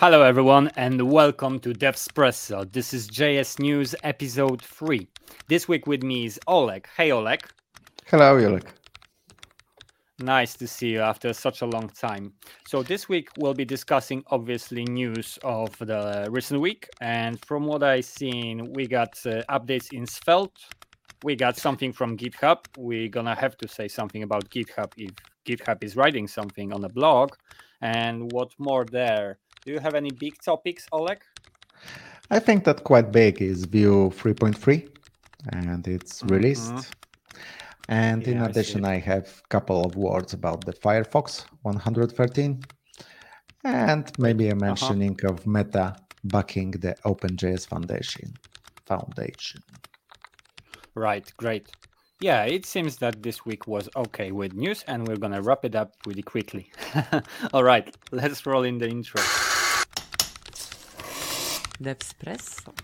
Hello, everyone, and welcome to Devspresso. This is JS News episode 3. This week with me is Olek. Hey, Olek. Hello, Oleg. Nice to see you after such a long time. So, this week we'll be discussing obviously news of the recent week. And from what I've seen, we got uh, updates in Svelte. We got something from GitHub. We're gonna have to say something about GitHub if GitHub is writing something on the blog. And what more there? Do you have any big topics, Olek? I think that quite big is Vue 3.3 and it's released. Mm-hmm. And yeah, in addition, I, I have a couple of words about the Firefox 113 and maybe a uh-huh. mentioning uh-huh. of Meta backing the OpenJS Foundation. Foundation. Right, great. Yeah, it seems that this week was okay with news, and we're gonna wrap it up really quickly. All right, let's roll in the intro. Devspresso.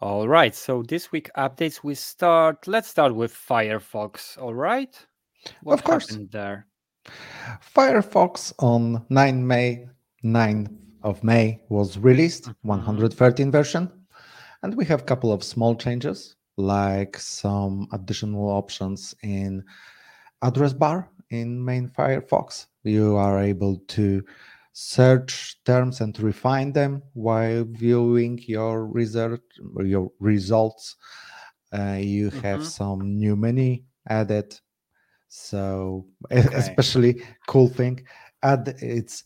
All right, so this week updates we start. Let's start with Firefox. All right, what of course. happened there? Firefox on 9 May 9 of May was released, mm-hmm. 113 version, and we have a couple of small changes, like some additional options in address bar in main Firefox. You are able to search terms and refine them while viewing your result your results. Uh, you mm-hmm. have some new menu added. So okay. especially cool thing, add it's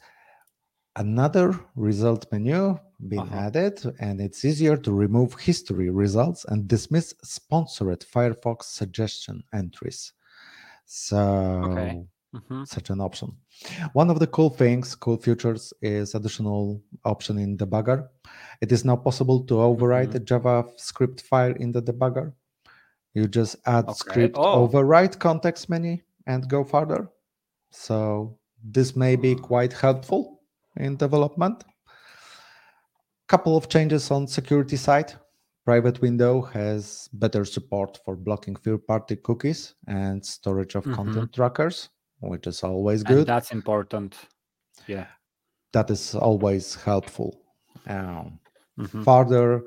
another result menu been uh-huh. added and it's easier to remove history results and dismiss sponsored firefox suggestion entries so okay. mm-hmm. such an option one of the cool things cool features is additional option in debugger it is now possible to overwrite mm-hmm. a javascript file in the debugger you just add okay. script oh. overwrite context menu and go further so this may be quite helpful in development. Couple of changes on security side. Private window has better support for blocking third-party cookies and storage of mm-hmm. content trackers, which is always good. And that's important. Yeah, that is always helpful. Um, mm-hmm. Further,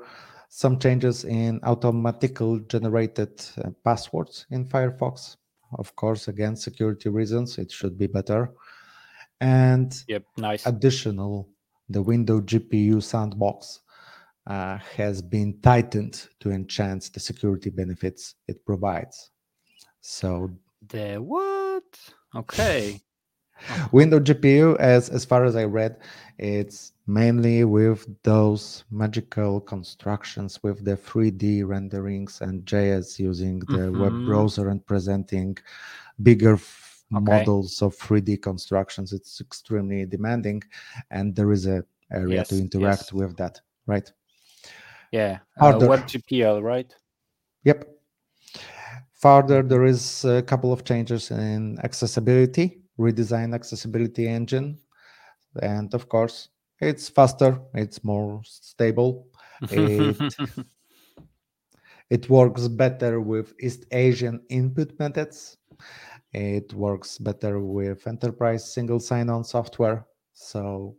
some changes in automatically generated uh, passwords in Firefox. Of course, again, security reasons, it should be better and yep, nice. additional the window gpu sandbox uh, has been tightened to enhance the security benefits it provides so the what okay window gpu as as far as i read it's mainly with those magical constructions with the 3d renderings and js using the mm-hmm. web browser and presenting bigger okay. models of 3D constructions. It's extremely demanding, and there is a area yes, to interact yes. with that, right? Yeah, uh, WebGPL, right? Yep. Further, there is a couple of changes in accessibility, redesign accessibility engine, and of course, it's faster, it's more stable. It, it works better with East Asian input methods it works better with enterprise single sign-on software. So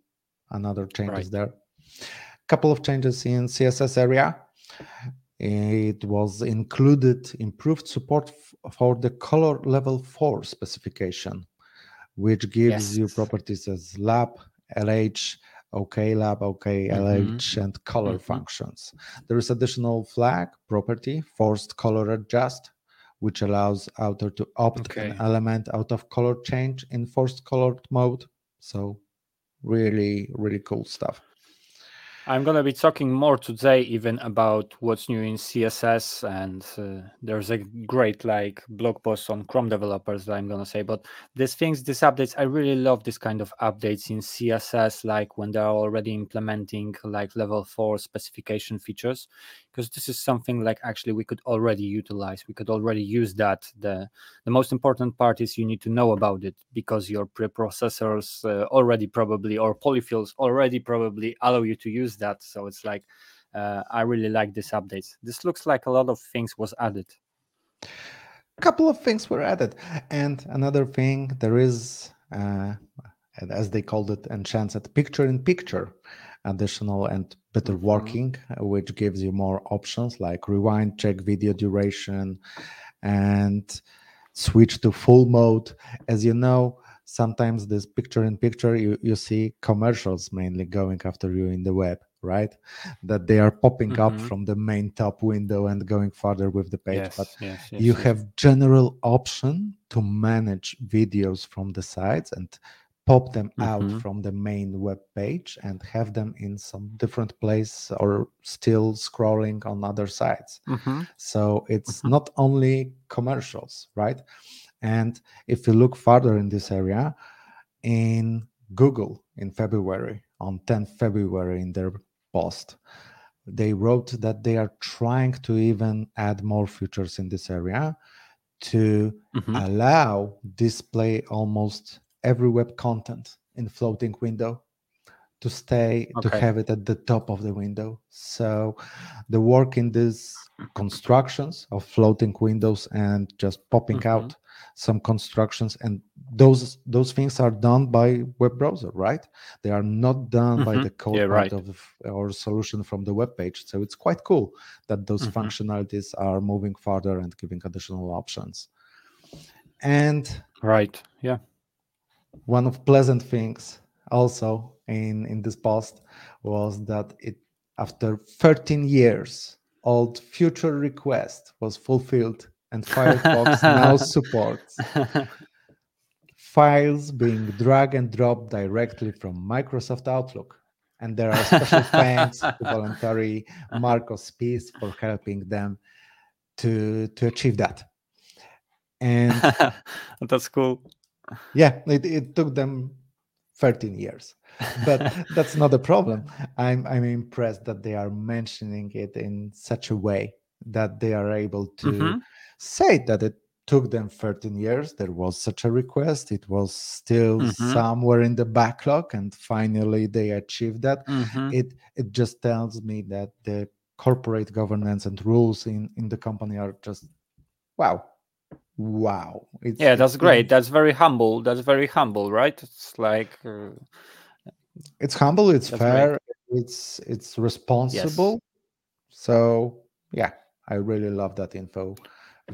another change right. there. A Couple of changes in CSS area. It was included improved support for the color level 4 specification, which gives yes. you properties as lab, LH, OK lab, OK mm-hmm. LH, and color mm-hmm. functions. There is additional flag property, forced color adjust, which allows author to opt okay. an element out of color change in forced colored mode. So really, really cool stuff. I'm going to be talking more today even about what's new in CSS and uh, there's a great like blog post on Chrome developers that I'm going to say but these things these updates I really love this kind of updates in CSS like when they're already implementing like level 4 specification features because this is something like actually we could already utilize. We could already use that. The the most important part is you need to know about it because your preprocessors uh, already probably or polyfills already probably allow you to use that. So it's like uh, i really like this updates. This looks like a lot of things was added. A couple of things were added. And another thing, there is, uh, as they called it, enchanted picture in picture additional and better Mhm. working, uh, which gives you more options like rewind, check video duration, and switch to full mode. As you know, sometimes this picture in picture, you, you see commercials mainly going after you in the web, right? That they are popping up Mhm. from the main top window and going further with the page. Yes, But yes, yes, you have general option to manage videos from the sides and pop them out Mhm. from the main web page and have them in some different place or still scrolling on other sites Mhm. so it's Mhm. not only commercials right and if you look further in this area in google in february on 10th february in their post they wrote that they are trying to even add more features in this area to Mhm. allow display almost every web content in floating window to stay to have it at the top of the window so the work in these constructions of floating windows and just popping Mhm. out some constructions and those those things are done by web browser right they are not done by Mhm. the code Yeah, right. of our solution from the web page so it's quite cool that those Mhm. functionalities are moving further and giving additional options and Right. Yeah. One of pleasant things also in in this post was that it after 13 years old future request was fulfilled and firefox now supports files being drag and drop directly from microsoft outlook and there are special thanks to voluntary Marco Spiess for helping them to to achieve that and That's cool. Yeah it, it took them 13 years but that's not a problem i'm i'm impressed that they are mentioning it in such a way that they are able to Mhm. say that it took them 13 years there was such a request it was still Mhm. somewhere in the backlog and finally they achieved that Mhm. it it just tells me that the corporate governance and rules in in the company are just wow wow it's, Yeah, it's great. That's very humble. That's very humble, right? It's like uh, it's humble it's That's great. fair it's it's responsible so yeah i really love that info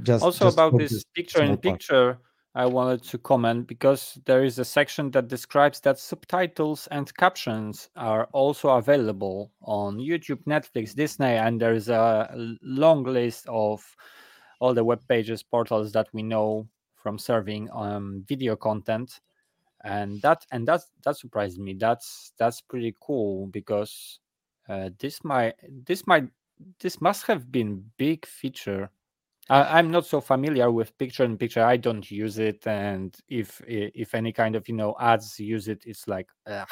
just also just about this picture in small part. picture i wanted to comment because there is a section that describes that subtitles and captions are also available on youtube netflix disney and there is a long list of all the web pages portals that we know from serving um, video content and that and that's that surprised me that's that's pretty cool because uh, this might this might this must have been big feature I, I'm not so familiar with picture in picture. I don't use it, and if if any kind of you know ads use it, it's like ugh,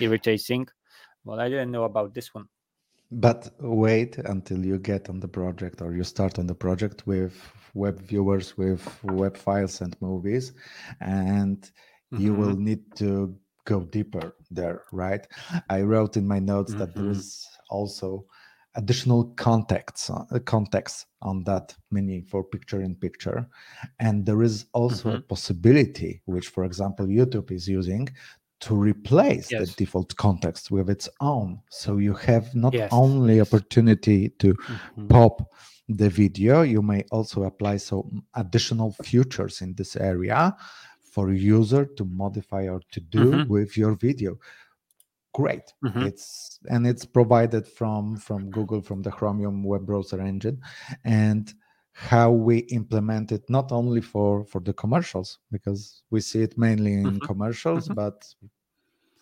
irritating. Well, I didn't know about this one. But wait until you get on the project or you start on the project with web viewers with web files and movies and you will Mhm. need to go deeper there right i wrote in my notes that there Mhm. is also additional context uh, context on that menu for picture in picture and there is also a Mhm. possibility which for example youtube is using to replace the default context with its own so you have not Yes, only yes. opportunity to Mhm. pop the video you may also apply some additional features in this area for user to modify or to do Mhm. with your video great Mhm. it's and it's provided from from google from the chromium web browser engine and how we implement it not only for for the commercials because we see it mainly in Mhm. commercials Mhm. but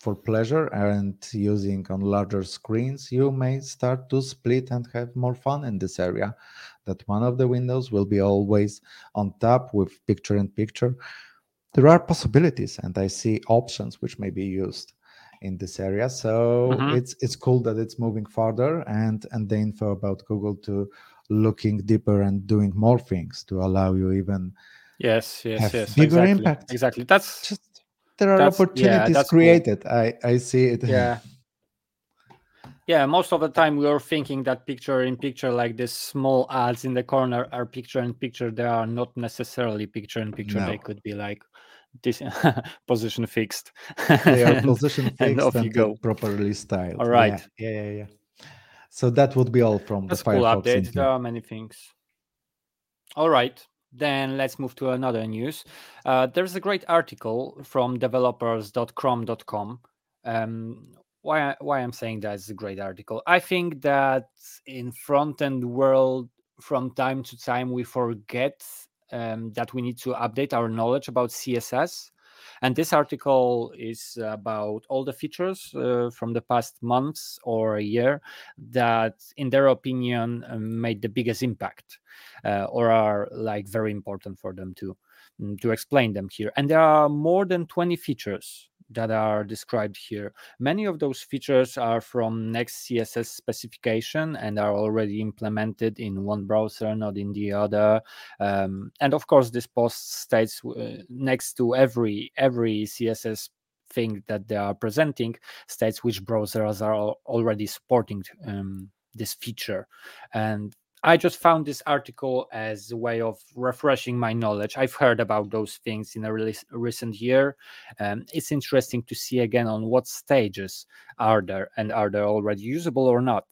for pleasure and using on larger screens you may start to split and have more fun in this area that one of the windows will be always on top with picture in picture there are possibilities and i see options which may be used in this area so Mhm. it's it's cool that it's moving further and and the info about google to looking deeper and doing more things to allow you even Yes, yes, yes. bigger exactly. impact. Exactly. That's just there are That's- yeah, opportunities that's cool. created i i see it yeah. yeah most of the time we are thinking that picture in picture like this small ads in the corner are picture in picture they are not necessarily picture in picture no. they could be like this position fixed they are position fixed and, off and you go. properly styled all right yeah yeah yeah, yeah. So that would be all from That's the cool Firefox update there are many things all right then let's move to another news. Uh, there's a great article from developers.chrome.com um, why why I'm saying that is a great article. I think that in front end world, from time to time, we forget um, that we need to update our knowledge about CSS. And this article is about all the features uh, from the past months or a year that, in their opinion, uh, made the biggest impact uh, or are like very important for them to mm, to explain them here. And there are more than 20 features that are described here. Many of those features are from Next CSS specification and are already implemented in one browser, not in the other. Um, and of course, this post states uh, next to every every CSS thing that they are presenting states which browsers are already supporting um, this feature and I just found this article as a way of refreshing my knowledge. I've heard about those things in a really recent year. Um, it's interesting to see again on what stages are there and are they already usable or not.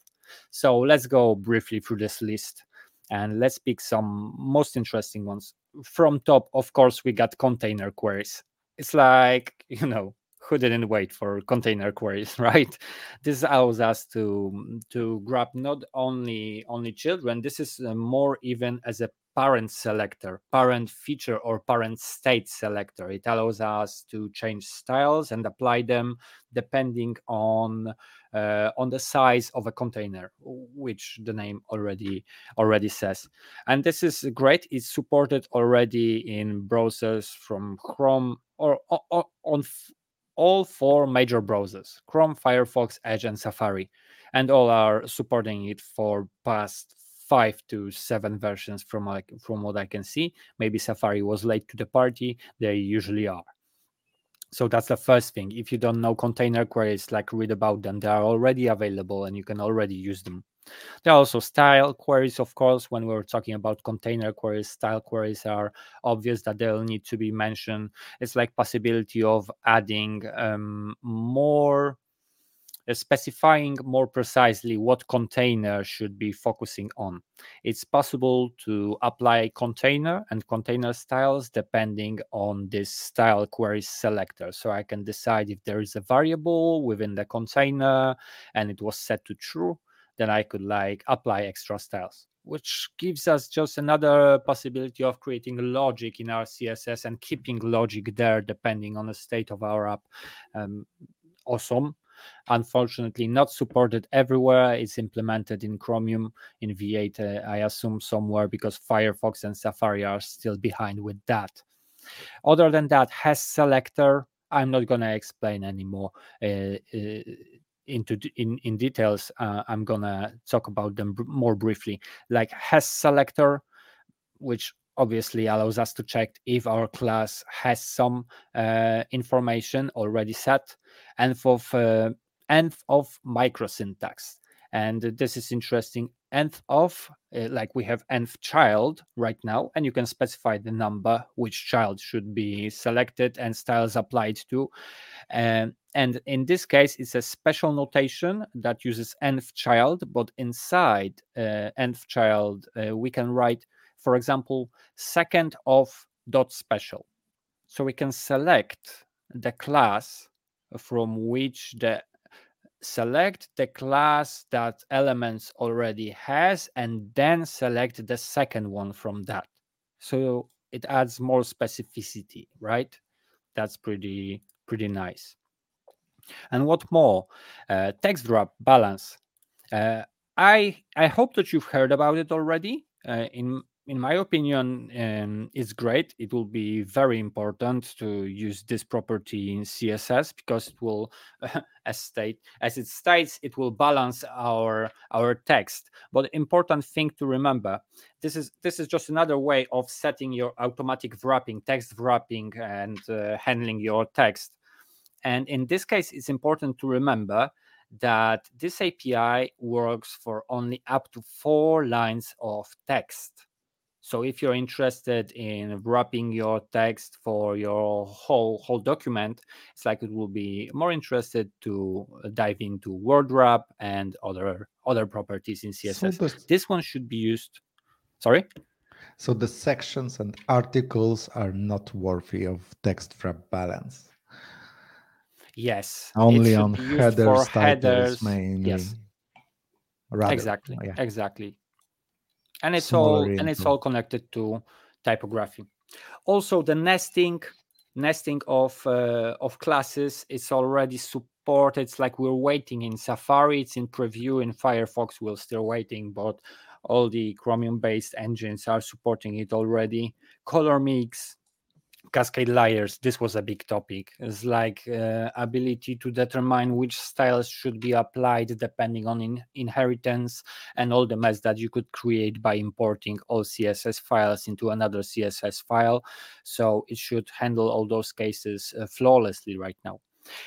So let's go briefly through this list and let's pick some most interesting ones. From top, of course, we got container queries. It's like, you know, who didn't wait for container queries right? This allows us to to grab not only only children this is uh, more even as a parent selector parent feature or parent state selector. It allows us to change styles and apply them depending on uh, on the size of a container which the name already already says. And this is great. It's supported already in browsers from chrome or, or on all four major browsers Chrome, Firefox, Edge, and Safari, and all are supporting it for past five to seven versions from like from what I can see. Maybe Safari was late to the party, they usually are. So that's the first thing. If you don't know container queries, like read about them, they are already available and you can already use them. There are also style queries, of course. When we're talking about container queries, style queries are obvious that they'll need to be mentioned. It's like possibility of adding um, more uh, specifying more precisely what container should be focusing on. It's possible to apply container and container styles depending on this style query selector. So I can decide if there is a variable within the container and it was set to true then I could like apply extra styles, which gives us just another possibility of creating logic in our CSS and keeping logic there depending on the state of our app. Um, awesome. Unfortunately, not supported everywhere. It's implemented in Chromium in V8, uh, I assume somewhere because Firefox and Safari are still behind with that. Other than that, has selector. I'm not gonna explain anymore. Uh, uh, into in in details uh, i'm gonna talk about them more briefly. Like has selector which obviously allows us to check if our class has some uh, information already set and for uh, and of microsyntax and this is interesting nth of uh, like we have nth child right now and you can specify the number which child should be selected and styles applied to. Um, and in this case it's a special notation that uses nth child but inside uh, nth child uh, we can write for example second of dot special. So we can select the class from which the select the class that elements already has and then select the second one from that. So it adds more specificity right? That's pretty pretty nice. And what more? Uh, text wrap balance. Uh, i i hope that you've heard about it already uh, in in my opinion, um, it's great. It will be very important to use this property in CSS because it will, as state as it states, it will balance our our text. But important thing to remember: this is this is just another way of setting your automatic wrapping, text wrapping, and uh, handling your text. And in this case, it's important to remember that this API works for only up to four lines of text. So if you're interested in wrapping your text for your whole whole document, it's like it will be more interested to uh, dive into word wrap and other other properties in CSS. So this one should be used. Sorry. So the sections and articles are not worthy of text wrap balance. Yes. Only on headers, headers, mainly. Yes. Rather, exactly. Yeah. Exactly and it's all and it's all connected to typography. Also the nesting nesting of uh, of classes is already supported. It's like we're waiting in safari it's in preview in firefox we're still waiting but all the chromium based engines are supporting it already. Color mix cascade layers this was a big topic. It's like uh, ability to determine which styles should be applied depending on in- inheritance and all the mess that you could create by importing all css files into another css file. So it should handle all those cases uh, flawlessly right now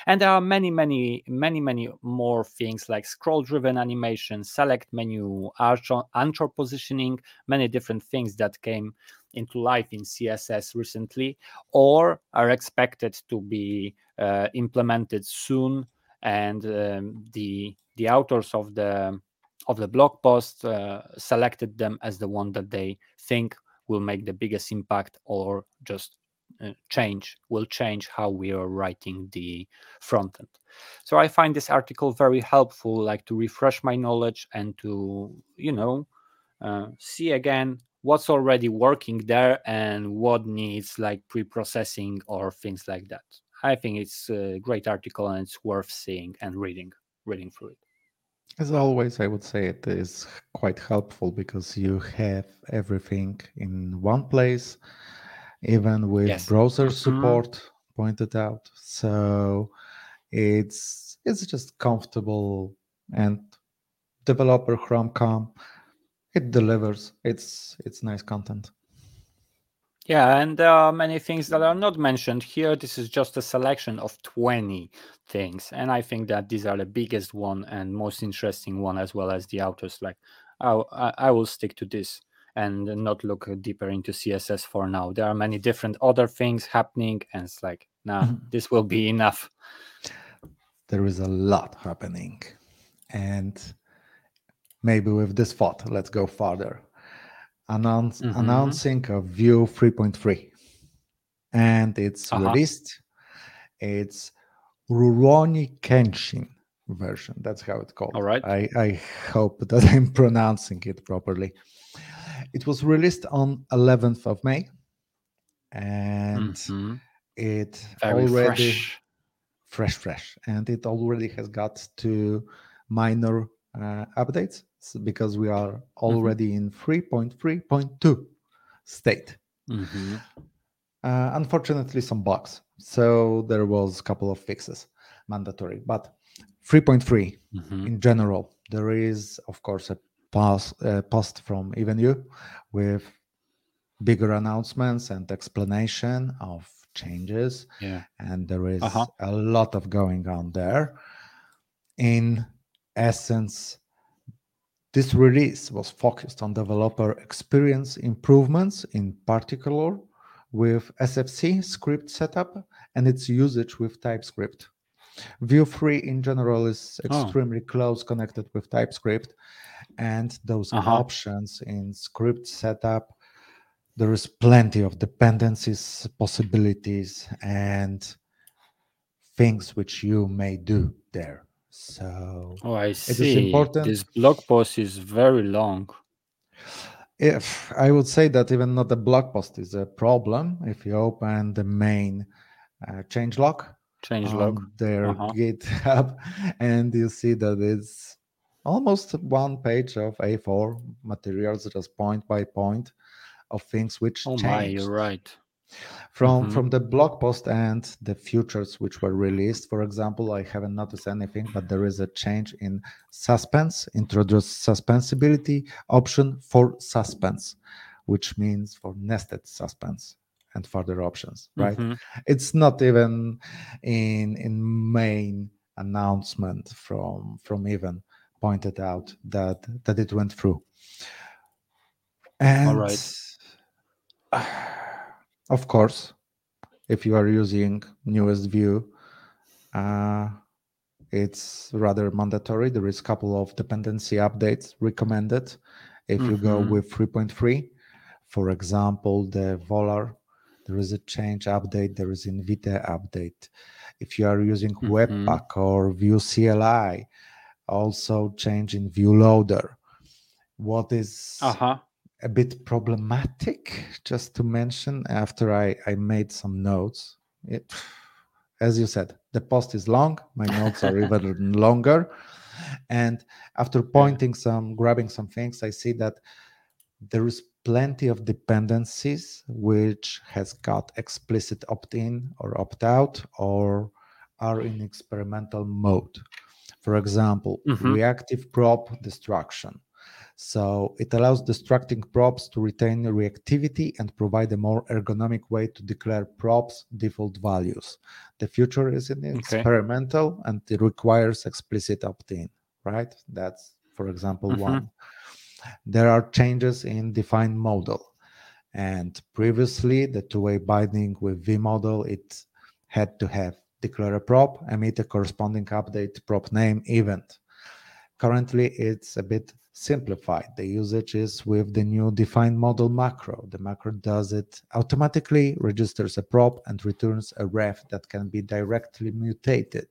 and there are many many many many more things like scroll driven animation select menu anchor positioning many different things that came into life in CSS recently or are expected to be uh, implemented soon. And um, the the authors of the of the blog post uh, selected them as the one that they think will make the biggest impact or just uh, change will change how we are writing the front end so i find this article very helpful like to refresh my knowledge and to you know uh, see again what's already working there and what needs like pre-processing or things like that. I think it's a great article and it's worth seeing and reading reading through it. As always i would say it is quite helpful because you have everything in one place even with yes. browser mm-hmm. support mm-hmm. pointed out so it's it's just comfortable and developer chrome.com it delivers. It's it's nice content. Yeah, and there are many things that are not mentioned here. This is just a selection of 20 things. And I think that these are the biggest one and most interesting one, as well as the authors. Like, I, I will stick to this and not look deeper into CSS for now. There are many different other things happening, and it's like, nah, mm-hmm. this will be enough. There is a lot happening. And maybe with this thought, let's go further. Announce, mm-hmm. Announcing a Vue 3.3, and it's uh-huh. released. It's Rurouni Kenshin version. That's how it's called. All right. I, I hope that I'm pronouncing it properly. It was released on 11th of May, and mm-hmm. it Very already fresh. fresh, fresh, and it already has got two minor uh, updates because we are mm-hmm. already mm-hmm. in 3.3.2 state. Mm-hmm. Uh, unfortunately, some bugs. So there was a couple of fixes mandatory. But 3.3 mm-hmm. in general, there is, of course, a post, uh, post from Evan You with bigger announcements and explanation of changes. Yeah. And there is uh-huh. a lot of going on there. In essence, this release was focused on developer experience improvements, in particular with SFC script setup and its usage with TypeScript. Vue 3 in general is oh. extremely oh. close connected with TypeScript, and those uh-huh. options in script setup, there is plenty of dependencies, possibilities, and things which you may do there. So oh, I see. important. This blog post is very long. If I would say that even not the blog post is a problem, if you open the main uh, change log, change log, their uh-huh. GitHub, and you see that it's almost one page of A4 materials, just point by point of things which oh changed. my, you're right from mm-hmm. from the blog post and the futures which were released for example i haven't noticed anything but there is a change in suspense introduce suspensibility option for suspense which means for nested suspense and further options right mm-hmm. it's not even in in main announcement from from Evan pointed out that that it went through. And All right. of course, if you are using newest Vue, uh, it's rather mandatory. There is a couple of dependency updates recommended if you go Mhm. with 3.3. For example, the Volar, there is a change update, there is in Vite update. If you are using Mhm. Webpack or Vue CLI, also change in Vue Loader. What is Uh huh. a bit problematic, just to mention, after I, I made some notes. It, as you said, the post is long, my notes are even longer. And after pointing some, grabbing some things, I see that there is plenty of dependencies which has got explicit opt-in or opt-out or are in experimental mode. For example, Mhm. reactive prop destruction. So it allows destructing props to retain reactivity and provide a more ergonomic way to declare props default values. The future is Okay. experimental and it requires explicit opt-in, right? That's, for example, Mhm. one. There are changes in define model. And previously, the two-way binding with v-model, it had to have declare a prop, emit a corresponding update prop name event. Currently, it's a bit simplified. The usage is with the new defined model macro. The macro does it automatically, registers a prop, and returns a ref that can be directly mutated.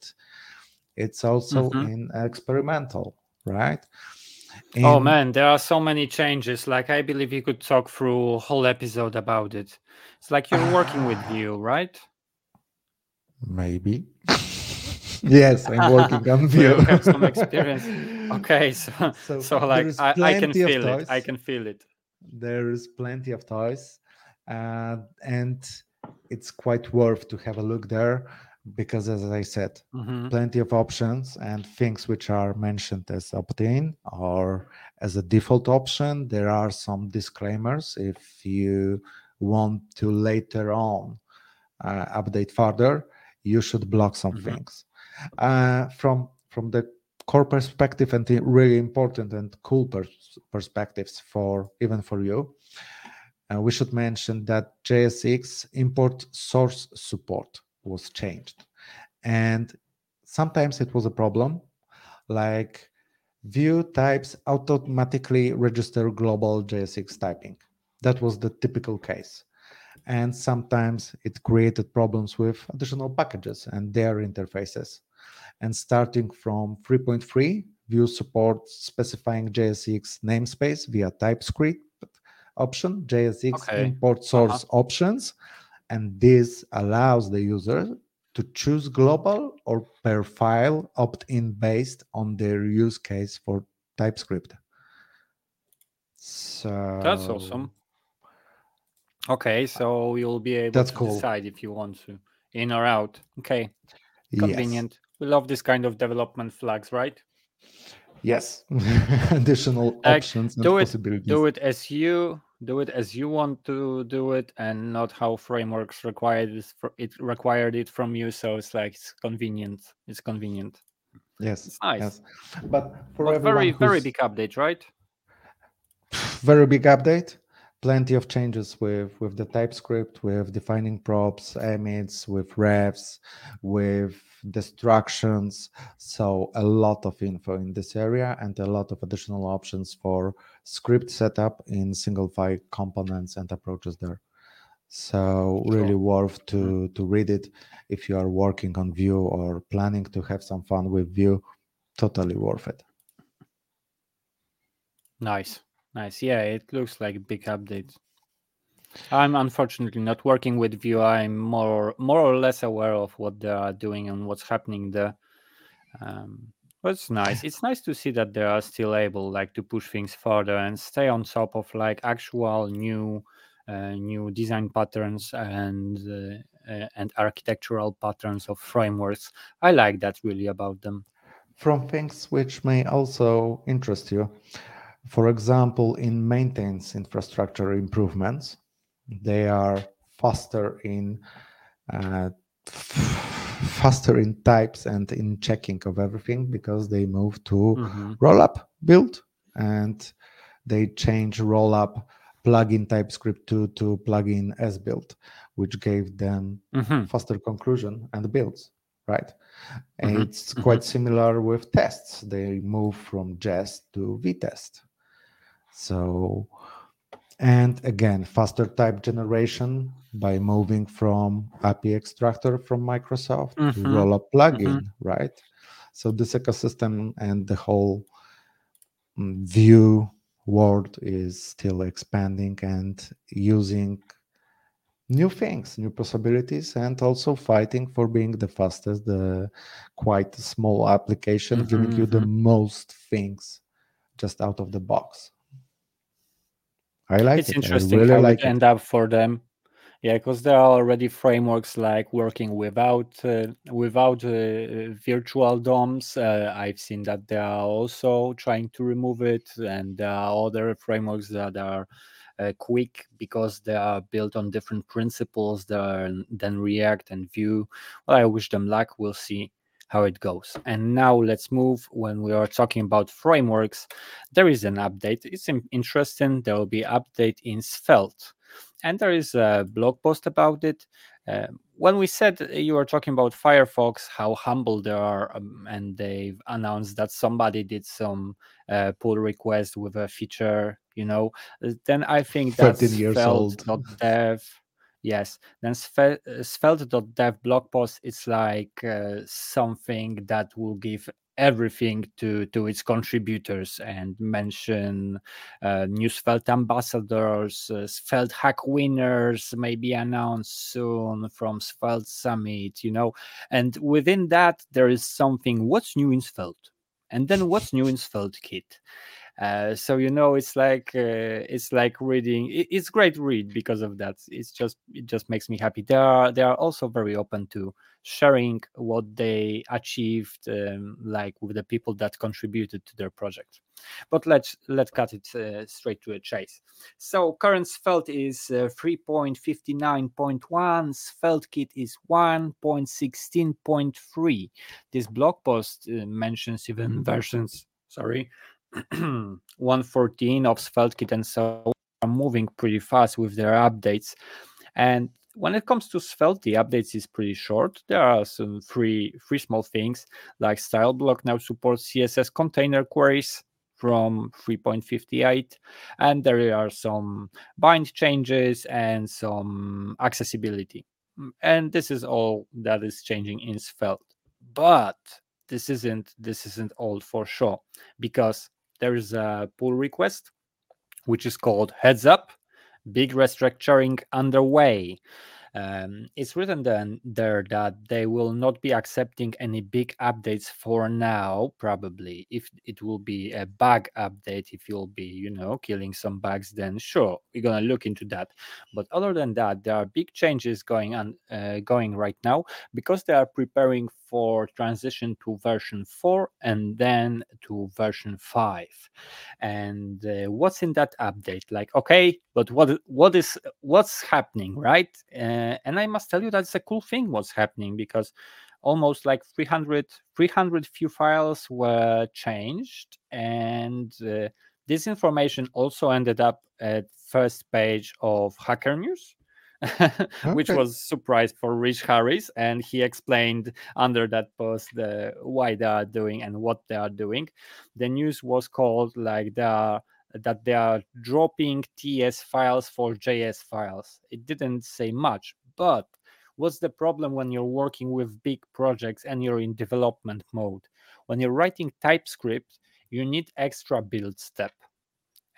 It's also Mhm. in experimental, right? Oh man, there are so many changes. Like I believe you could talk through a whole episode about it. It's like you're working with Vue, right? Maybe. yes, I'm working on So you Vue. have some experience. Okay, so So so, like I, I can feel it. I can feel it. there is plenty of toys, uh, and it's quite worth to have a look there because, as I said, Mhm. plenty of options and things which are mentioned as opt-in or as a default option. There are some disclaimers if you want to later on uh, update further, you should block some Mhm. things. Uh, from from the core perspective and the really important and cool pers- perspectives for even for you, uh, we should mention that JSX import source support was changed, and sometimes it was a problem, like Vue types automatically register global JSX typing. That was the typical case and sometimes it created problems with additional packages and their interfaces. And starting from 3.3, Vue supports specifying JSX namespace via TypeScript option, JSX Okay. import uh-huh. source options, and this allows the user to choose global or per file opt-in based on their use case for TypeScript. So That's awesome. Okay, so you'll be able That's to cool. decide if you want to in or out. Okay, Yes. convenient. We love this kind of development flags, right? Yes, additional Like, options do it- possibilities. Do it as you do it as you want to do it, and not how frameworks required this fr- it required it from you. So it's like it's convenient. It's convenient. Yes, It's nice. yes. But for But everyone very very big update, right? very big update. Plenty of changes with with the TypeScript, with defining props, emits, with refs, with destructions. So a lot of info in this area and a lot of additional options for script setup in single file components and approaches there. So really Sure. worth to mm-hmm. to read it if you are working on Vue or planning to have some fun with Vue. Totally worth it. Nice, nice. Yeah, it looks like a big update. I'm unfortunately not working with Vue. I'm more more or less aware of what they are doing and what's happening there. Um, but it's nice. It's nice to see that they are still able like to push things further and stay on top of like actual new uh, new design patterns and uh, uh, and architectural patterns of frameworks. I like that really about them. From things which may also interest you, for example, in maintenance infrastructure improvements, they are faster in uh, faster in types and in checking of everything because they move to Mm-hmm. rollup build and they change rollup plugin TypeScript to to plugin esbuild, which gave them Mm-hmm. faster conclusion and builds, right? And Mhm, it's quite similar with tests. They move from Jest to Vitest. So, and again, faster type generation by moving from API extractor from Microsoft to Mhm, rollup plugin, right? So this ecosystem and the whole mm, Vue world is still expanding and using new things, new possibilities, and also fighting for being the fastest, the quite small application, giving you the most things just out of the box. I like it. it's it. interesting I really how like it it. end up for them yeah because there are already frameworks like working without uh, without uh, virtual doms uh, i've seen that they are also trying to remove it and there are other frameworks that are uh, quick because they are built on different principles than, than react and vue well i wish them luck we'll see how it goes and now let's move when we are talking about frameworks there is an update it's interesting there will be update in svelte and there is a blog post about it. Uh, when we said you were talking about Firefox, how humble they are, um, and they've announced that somebody did some uh, pull request with a feature, you know, uh, then I think that's 13 years old. Dev. Yes, then uh, svelte.dev blog post is like uh, something that will give everything to to its contributors and mention uh, new Svelte ambassadors, uh, Svelte hack winners may be announced soon from Svelte Summit, you know. And within that, there is something what's new in Svelte? And then what's new in Svelte Kit? Uh, so you know it's like uh, it's like reading it, it's great read because of that. It's just it just makes me happy. They are they are also very open to sharing what they achieved um, like with the people that contributed to their project. But let's let's cut it uh, straight to a chase. So current svelte is uh, 3.59.1 svelte kit is 1.16.3 this blog post uh, mentions even versions sorry 114 of SvelteKit and so are moving pretty fast with their updates. And when it comes to Svelte, the updates is pretty short. There are some three three small things like style block now supports CSS container queries from 3.58 and there are some bind changes and some accessibility and this is all that is changing in svelte but this isn't this isn't all for sure because there is a pull request which is called heads up big restructuring underway um, it's written then there that they will not be accepting any big updates for now probably. If it will be a bug update if you'll be you know killing some bugs then sure we're gonna look into that. But other than that there are big changes going on uh, going right now because they are preparing for transition to version 4 and then to version 5 and uh, what's in that update? Like okay but what what is what's happening right? Uh, and i must tell you that's a cool thing what's happening because almost like 300 300 few files were changed and uh, this information also ended up at first page of hacker news which Okay. was surprise for Rich Harris, and he explained under that post the why they are doing and what they are doing. The news was called like they are that they are dropping TS files for JS files. It didn't say much, but what's the problem when you're working with big projects and you're in development mode? When you're writing TypeScript, you need extra build step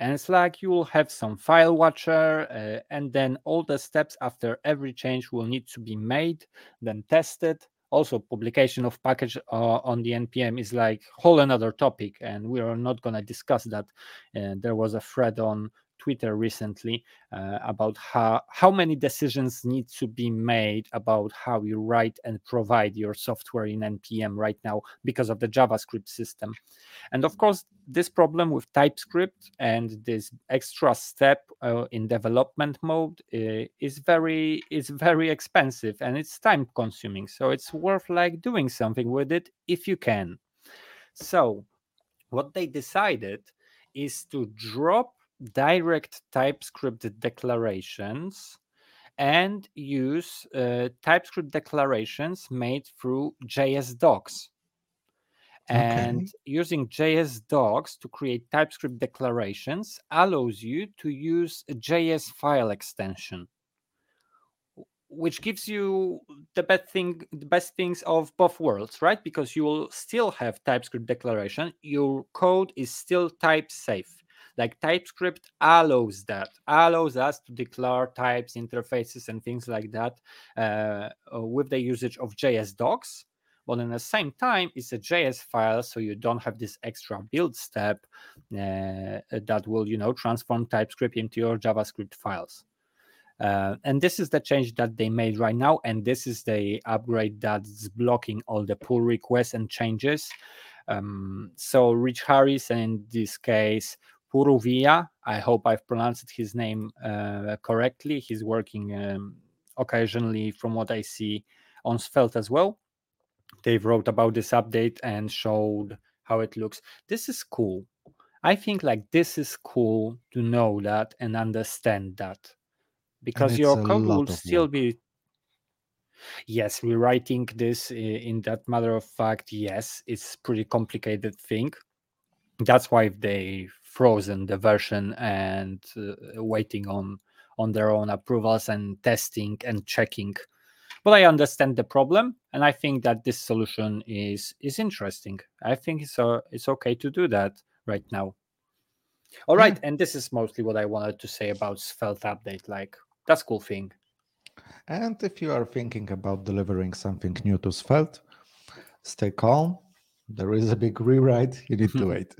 and it's like you will have some file watcher uh, and then all the steps after every change will need to be made then tested also publication of package uh, on the npm is like whole another topic and we are not going to discuss that. Uh, there was a thread on Twitter recently uh, about how how many decisions need to be made about how you write and provide your software in npm right now because of the javascript system. And of course this problem with typescript and this extra step uh, in development mode uh, is very is very expensive and it's time consuming. So it's worth like doing something with it if you can. So what they decided is to drop direct TypeScript declarations and use uh, TypeScript declarations made through JS docs. And okay. using JS docs to create TypeScript declarations allows you to use a JS file extension which gives you the best thing the best things of both worlds right because you will still have typescript declaration your code is still type safe like typescript allows that allows us to declare types interfaces and things like that uh, uh with the usage of js docs but at the same time it's a js file so you don't have this extra build step uh, that will you know transform typescript into your javascript files uh, and this is the change that they made right now. And this is the upgrade that's blocking all the pull requests and changes. Um, so Rich Harris, in this case, Puruvia, I hope I've pronounced his name uh, correctly. He's working um, occasionally, from what I see, on Svelte as well. They've wrote about this update and showed how it looks. This is cool. I think like this is cool to know that and understand that because your code will still work. be yes rewriting this in that matter of fact yes it's pretty complicated thing that's why they frozen the version and uh, waiting on on their own approvals and testing and checking but i understand the problem and i think that this solution is is interesting i think it's uh, it's okay to do that right now all right yeah. and this is mostly what i wanted to say about svelte update like that's cool thing. And if you are thinking about delivering something new to Svelte, stay calm. There is a big rewrite. You need to wait.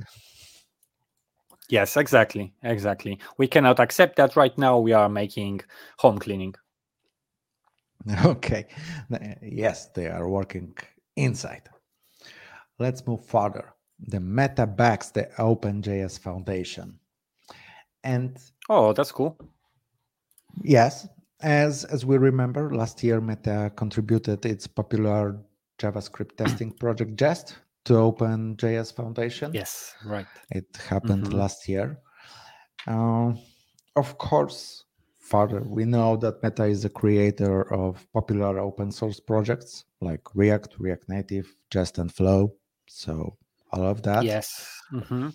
Yes, exactly. Exactly. We cannot accept that right now. We are making home cleaning. Okay. Yes, they are working inside. Let's move further. The Meta backs the OpenJS Foundation. And oh, that's cool. Yes, as as we remember, last year Meta contributed its popular JavaScript testing project Jest to Open JS Foundation. Yes, right. It happened mm-hmm. last year. Uh, of course, further, we know that Meta is the creator of popular open source projects like React, React Native, Jest, and Flow. So all of that. Yes. Mm-hmm.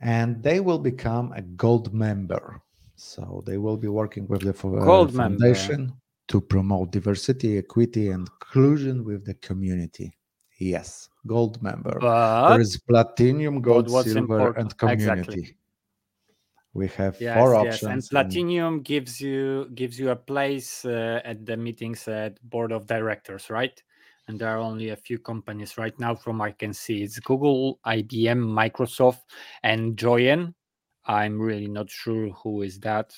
And they will become a gold member so they will be working with the uh, foundation member. to promote diversity, equity, and inclusion with the community. Yes, gold member. But there is platinum, gold, silver, important? and community. Exactly. We have yes, four yes. options. And platinum and... gives you gives you a place uh, at the meetings at board of directors, right? And there are only a few companies right now, from I can see, it's Google, IBM, Microsoft, and Joyent I'm really not sure who is that.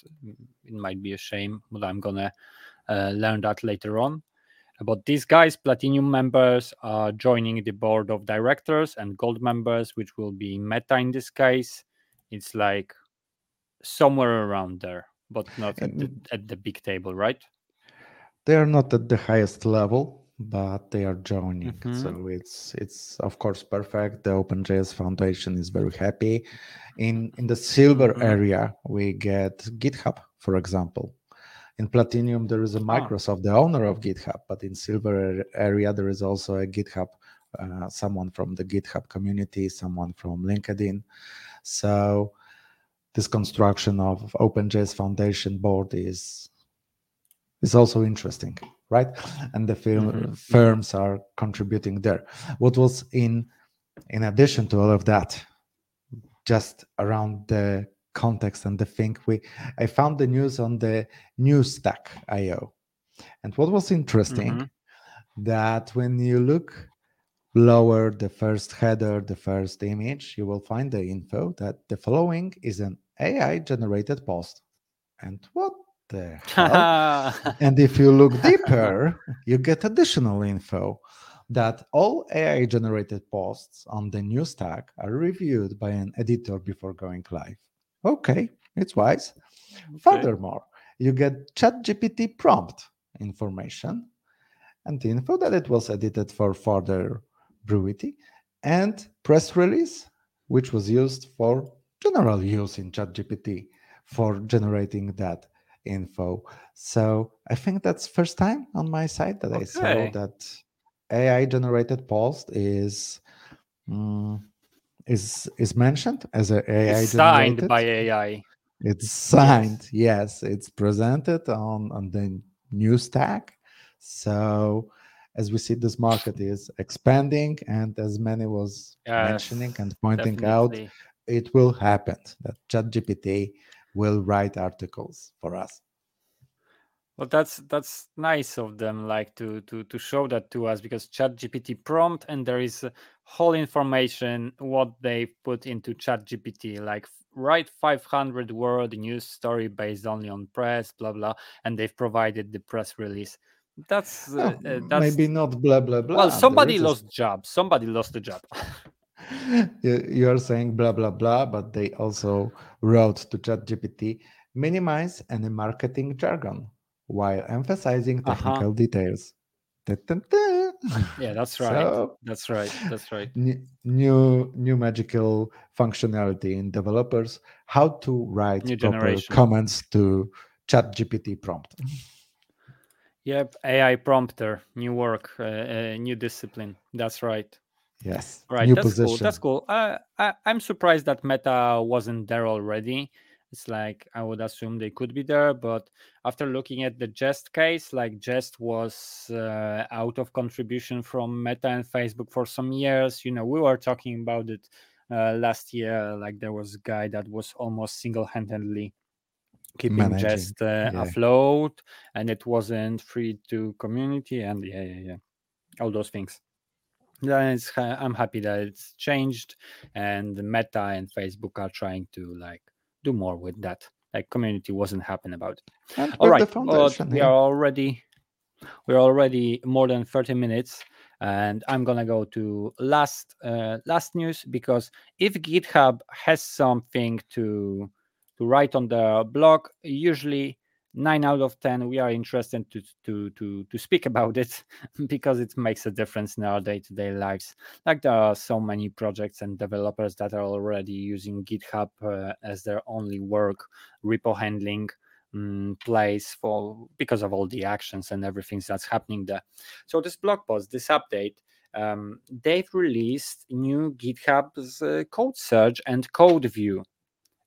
It might be a shame, but I'm gonna uh, learn that later on. But these guys, platinum members, are joining the board of directors, and gold members, which will be Meta in this case, it's like somewhere around there, but not at the, at the big table, right? They are not at the highest level, but they are joining mm-hmm. so it's it's of course perfect the openjs foundation is very happy in in the silver mm-hmm. area we get github for example in platinum there is a ah. microsoft oh. the owner of github but in silver area there is also a github uh, someone from the github community someone from linkedin so this construction of openjs foundation board is is also interesting right? And the film, mm-hmm. firms are contributing there. What was in in addition to all of that, just around the context and the thing we I found the news on the Newsstack IO. And what was interesting mm-hmm. that when you look lower the first header, the first image, you will find the info that the following is an AI generated post. And what the hell? and if you look deeper, you get additional info that all AI generated posts on the new stack are reviewed by an editor before going live. Okay, it's wise. Okay. Furthermore, you get ChatGPT prompt information and the info that it was edited for further brevity and press release, which was used for general use in ChatGPT for generating that info. So I think that's first time on my side that okay. I saw that AI generated post is um, is is mentioned as a AI it's signed by AI. It's signed. Yes. yes, it's presented on on the new stack. So as we see, this market is expanding, and as many was yes, mentioning and pointing definitely. out, it will happen that ChatGPT will write articles for us. Well, that's that's nice of them, like to to to show that to us because ChatGPT prompt and there is whole information what they put into ChatGPT, like write 500 word news story based only on press, blah blah, and they've provided the press release. That's, uh, uh, that's maybe not blah blah blah. Well, somebody lost a... job. Somebody lost a job. you are saying blah blah blah, but they also wrote to ChatGPT minimize any marketing jargon while emphasizing uh-huh. technical uh-huh. details. Yeah, that's right. So, that's right. That's right. New new magical functionality in developers how to write new proper generation. comments to chat gpt prompt yep ai prompter new work uh, uh, new discipline that's right yes right new that's position. cool that's cool uh, I, i'm surprised that meta wasn't there already it's like I would assume they could be there, but after looking at the Jest case, like Jest was uh, out of contribution from Meta and Facebook for some years. You know, we were talking about it uh, last year. Like there was a guy that was almost single-handedly keeping Managing. Jest uh, yeah. afloat, and it wasn't free to community, and yeah, yeah, yeah, all those things. Yeah, I'm happy that it's changed, and Meta and Facebook are trying to like do more with that. Like community wasn't happy about it. All right, we are already we're already more than 30 minutes and i'm gonna go to last uh, last news because if github has something to to write on the blog usually nine out of ten we are interested to to to to speak about it because it makes a difference in our day-to-day lives. Like there are so many projects and developers that are already using github uh, as their only work repo handling um, place for because of all the actions and everything that's happening there. So this blog post this update um, they've released new github's uh, code search and code view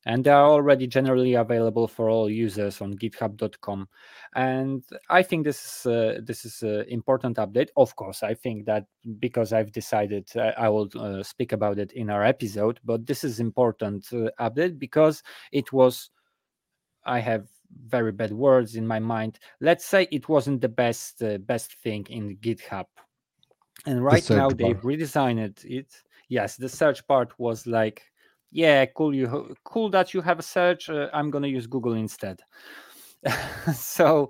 and they are already generally available for all users on github.com and i think this is uh, this is an important update. Of course i think that because i've decided uh, i will uh, speak about it in our episode but this is important uh, update because it was i have very bad words in my mind. Let's say it wasn't the best uh, best thing in github. And right now they've redesigned it. Yes the search part was like yeah cool you cool that you have a search uh, i'm to use google instead. So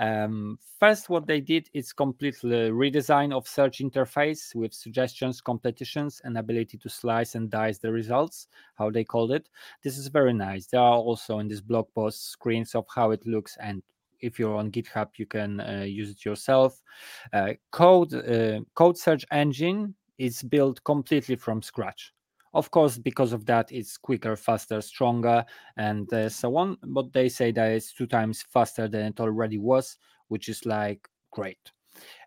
um, first what they did is completely redesign of search interface with suggestions competitions and ability to slice and dice the results how they called it. This is very nice. There are also in this blog post screens of how it looks and if you're on github you can uh, use it yourself. Uh, code uh, code search engine is built completely from scratch of course, because of that, it's quicker, faster, stronger, and uh, so on. But they say that it's two times faster than it already was, which is like great.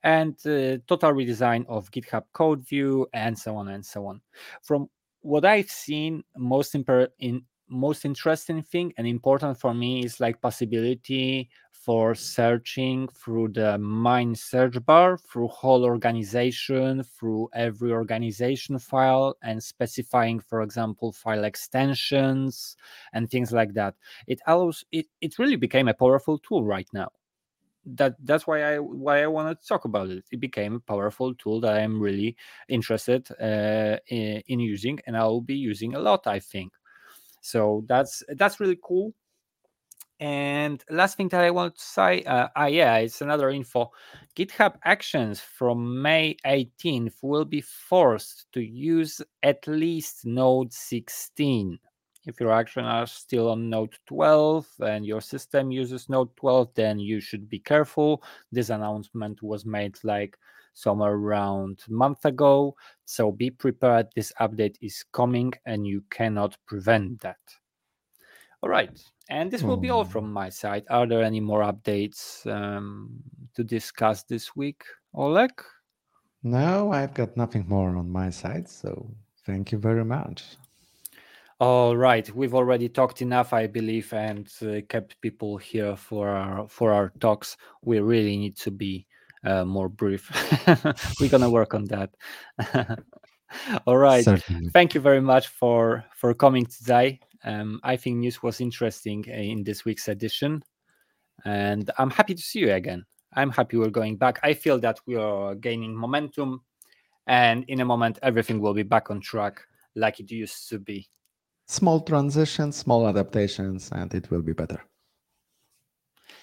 And uh, total redesign of GitHub code view, and so on and so on. From what I've seen, most imper- in most interesting thing and important for me is like possibility for searching through the mine search bar through whole organization through every organization file and specifying for example file extensions and things like that it allows it, it really became a powerful tool right now that that's why I why I wanted to talk about it. It became a powerful tool that I'm really interested uh, in, in using, and I'll be using a lot. I think So that's that's really cool. And last thing that I want to say, uh, ah, yeah, it's another info. GitHub Actions from May 18th will be forced to use at least Node 16. If your actions are still on Node 12 and your system uses Node 12, then you should be careful. This announcement was made like somewhere around a month ago. So be prepared. This update is coming and you cannot prevent that. All right. And this will be all Hmm. from my side. Are there any more updates um, to discuss this week, Olek? No, I've got nothing more on my side. So thank you very much. All right, we've already talked enough, I believe, and uh, kept people here for our for our talks. We really need to be uh, more brief. We're gonna work on that. All right, Certainly. thank you very much for for coming today. Um, I think news was interesting uh, in this week's edition, and I'm happy to see you again. I'm happy we're going back. I feel that we are gaining momentum, and in a moment, everything will be back on track like it used to be. Small transitions, small adaptations, and it will be better.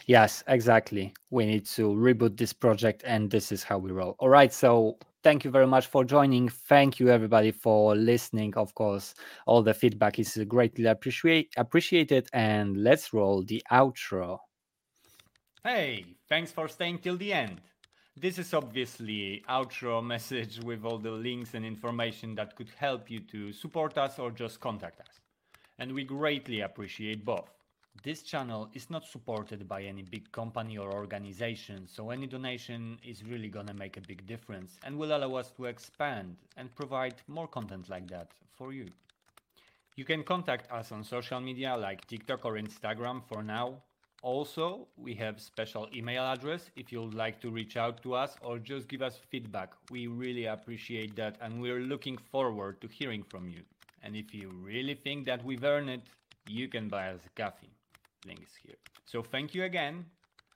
Yes, exactly. We need to reboot this project, and this is how we roll. All right. So, thank you very much for joining. Thank you, everybody, for listening. Of course, all the feedback is greatly appreciate appreciated. And let's roll the outro. Hey, thanks for staying till the end. This is obviously outro message with all the links and information that could help you to support us or just contact us. And we greatly appreciate both. This channel is not supported by any big company or organization, so any donation is really gonna make a big difference and will allow us to expand and provide more content like that for you. You can contact us on social media like TikTok or Instagram for now. Also, we have special email address if you'd like to reach out to us or just give us feedback. We really appreciate that and we're looking forward to hearing from you. And if you really think that we've earned it, you can buy us a coffee. Link is here. So thank you again.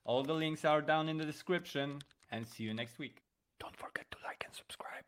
All the links are down in the description and see you next week. Don't forget to like and subscribe.